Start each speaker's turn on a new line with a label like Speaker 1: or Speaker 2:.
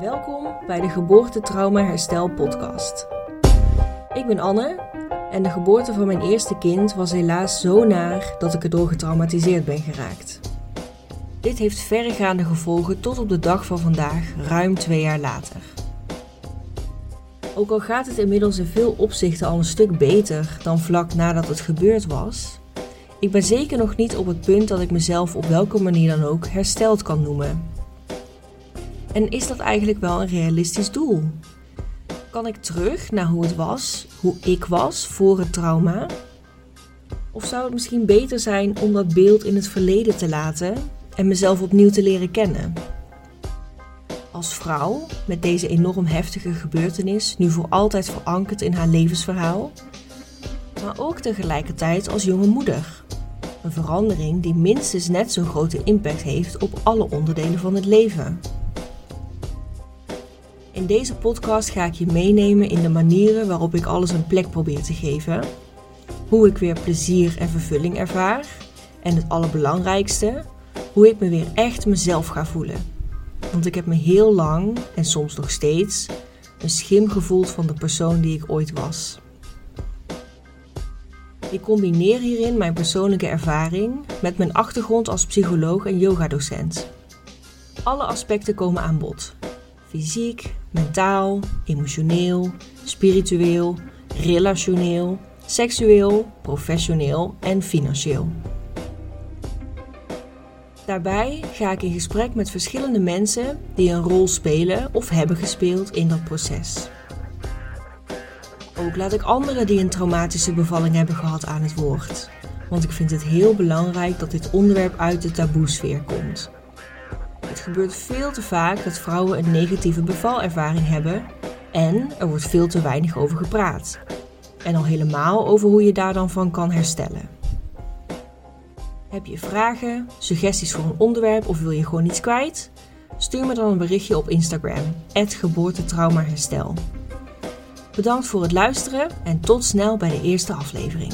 Speaker 1: Welkom bij de Geboortetrauma Herstel podcast. Ik ben Anne en de geboorte van mijn eerste kind was helaas zo naar dat ik erdoor getraumatiseerd ben geraakt. Dit heeft verregaande gevolgen tot op de dag van vandaag, ruim twee jaar later. Ook al gaat het inmiddels in veel opzichten al een stuk beter dan vlak nadat het gebeurd was, ik ben zeker nog niet op het punt dat ik mezelf op welke manier dan ook hersteld kan noemen. En is dat eigenlijk wel een realistisch doel? Kan ik terug naar hoe het was, hoe ik was voor het trauma? Of zou het misschien beter zijn om dat beeld in het verleden te laten en mezelf opnieuw te leren kennen? Als vrouw, met deze enorm heftige gebeurtenis nu voor altijd verankerd in haar levensverhaal, maar ook tegelijkertijd als jonge moeder. Een verandering die minstens net zo'n grote impact heeft op alle onderdelen van het leven. In deze podcast ga ik je meenemen in de manieren waarop ik alles een plek probeer te geven, hoe ik weer plezier en vervulling ervaar en het allerbelangrijkste, hoe ik me weer echt mezelf ga voelen. Want ik heb me heel lang en soms nog steeds een schim gevoeld van de persoon die ik ooit was. Ik combineer hierin mijn persoonlijke ervaring met mijn achtergrond als psycholoog en yogadocent. Alle aspecten komen aan bod. Fysiek, mentaal, emotioneel, spiritueel, relationeel, seksueel, professioneel en financieel. Daarbij ga ik in gesprek met verschillende mensen die een rol spelen of hebben gespeeld in dat proces. Ook laat ik anderen die een traumatische bevalling hebben gehad aan het woord, want ik vind het heel belangrijk dat dit onderwerp uit de taboesfeer komt. Gebeurt veel te vaak dat vrouwen een negatieve bevalervaring hebben en er wordt veel te weinig over gepraat. En al helemaal over hoe je daar dan van kan herstellen. Heb je vragen, suggesties voor een onderwerp of wil je gewoon iets kwijt? Stuur me dan een berichtje op Instagram, geboortetraumaherstel. Bedankt voor het luisteren en tot snel bij de eerste aflevering.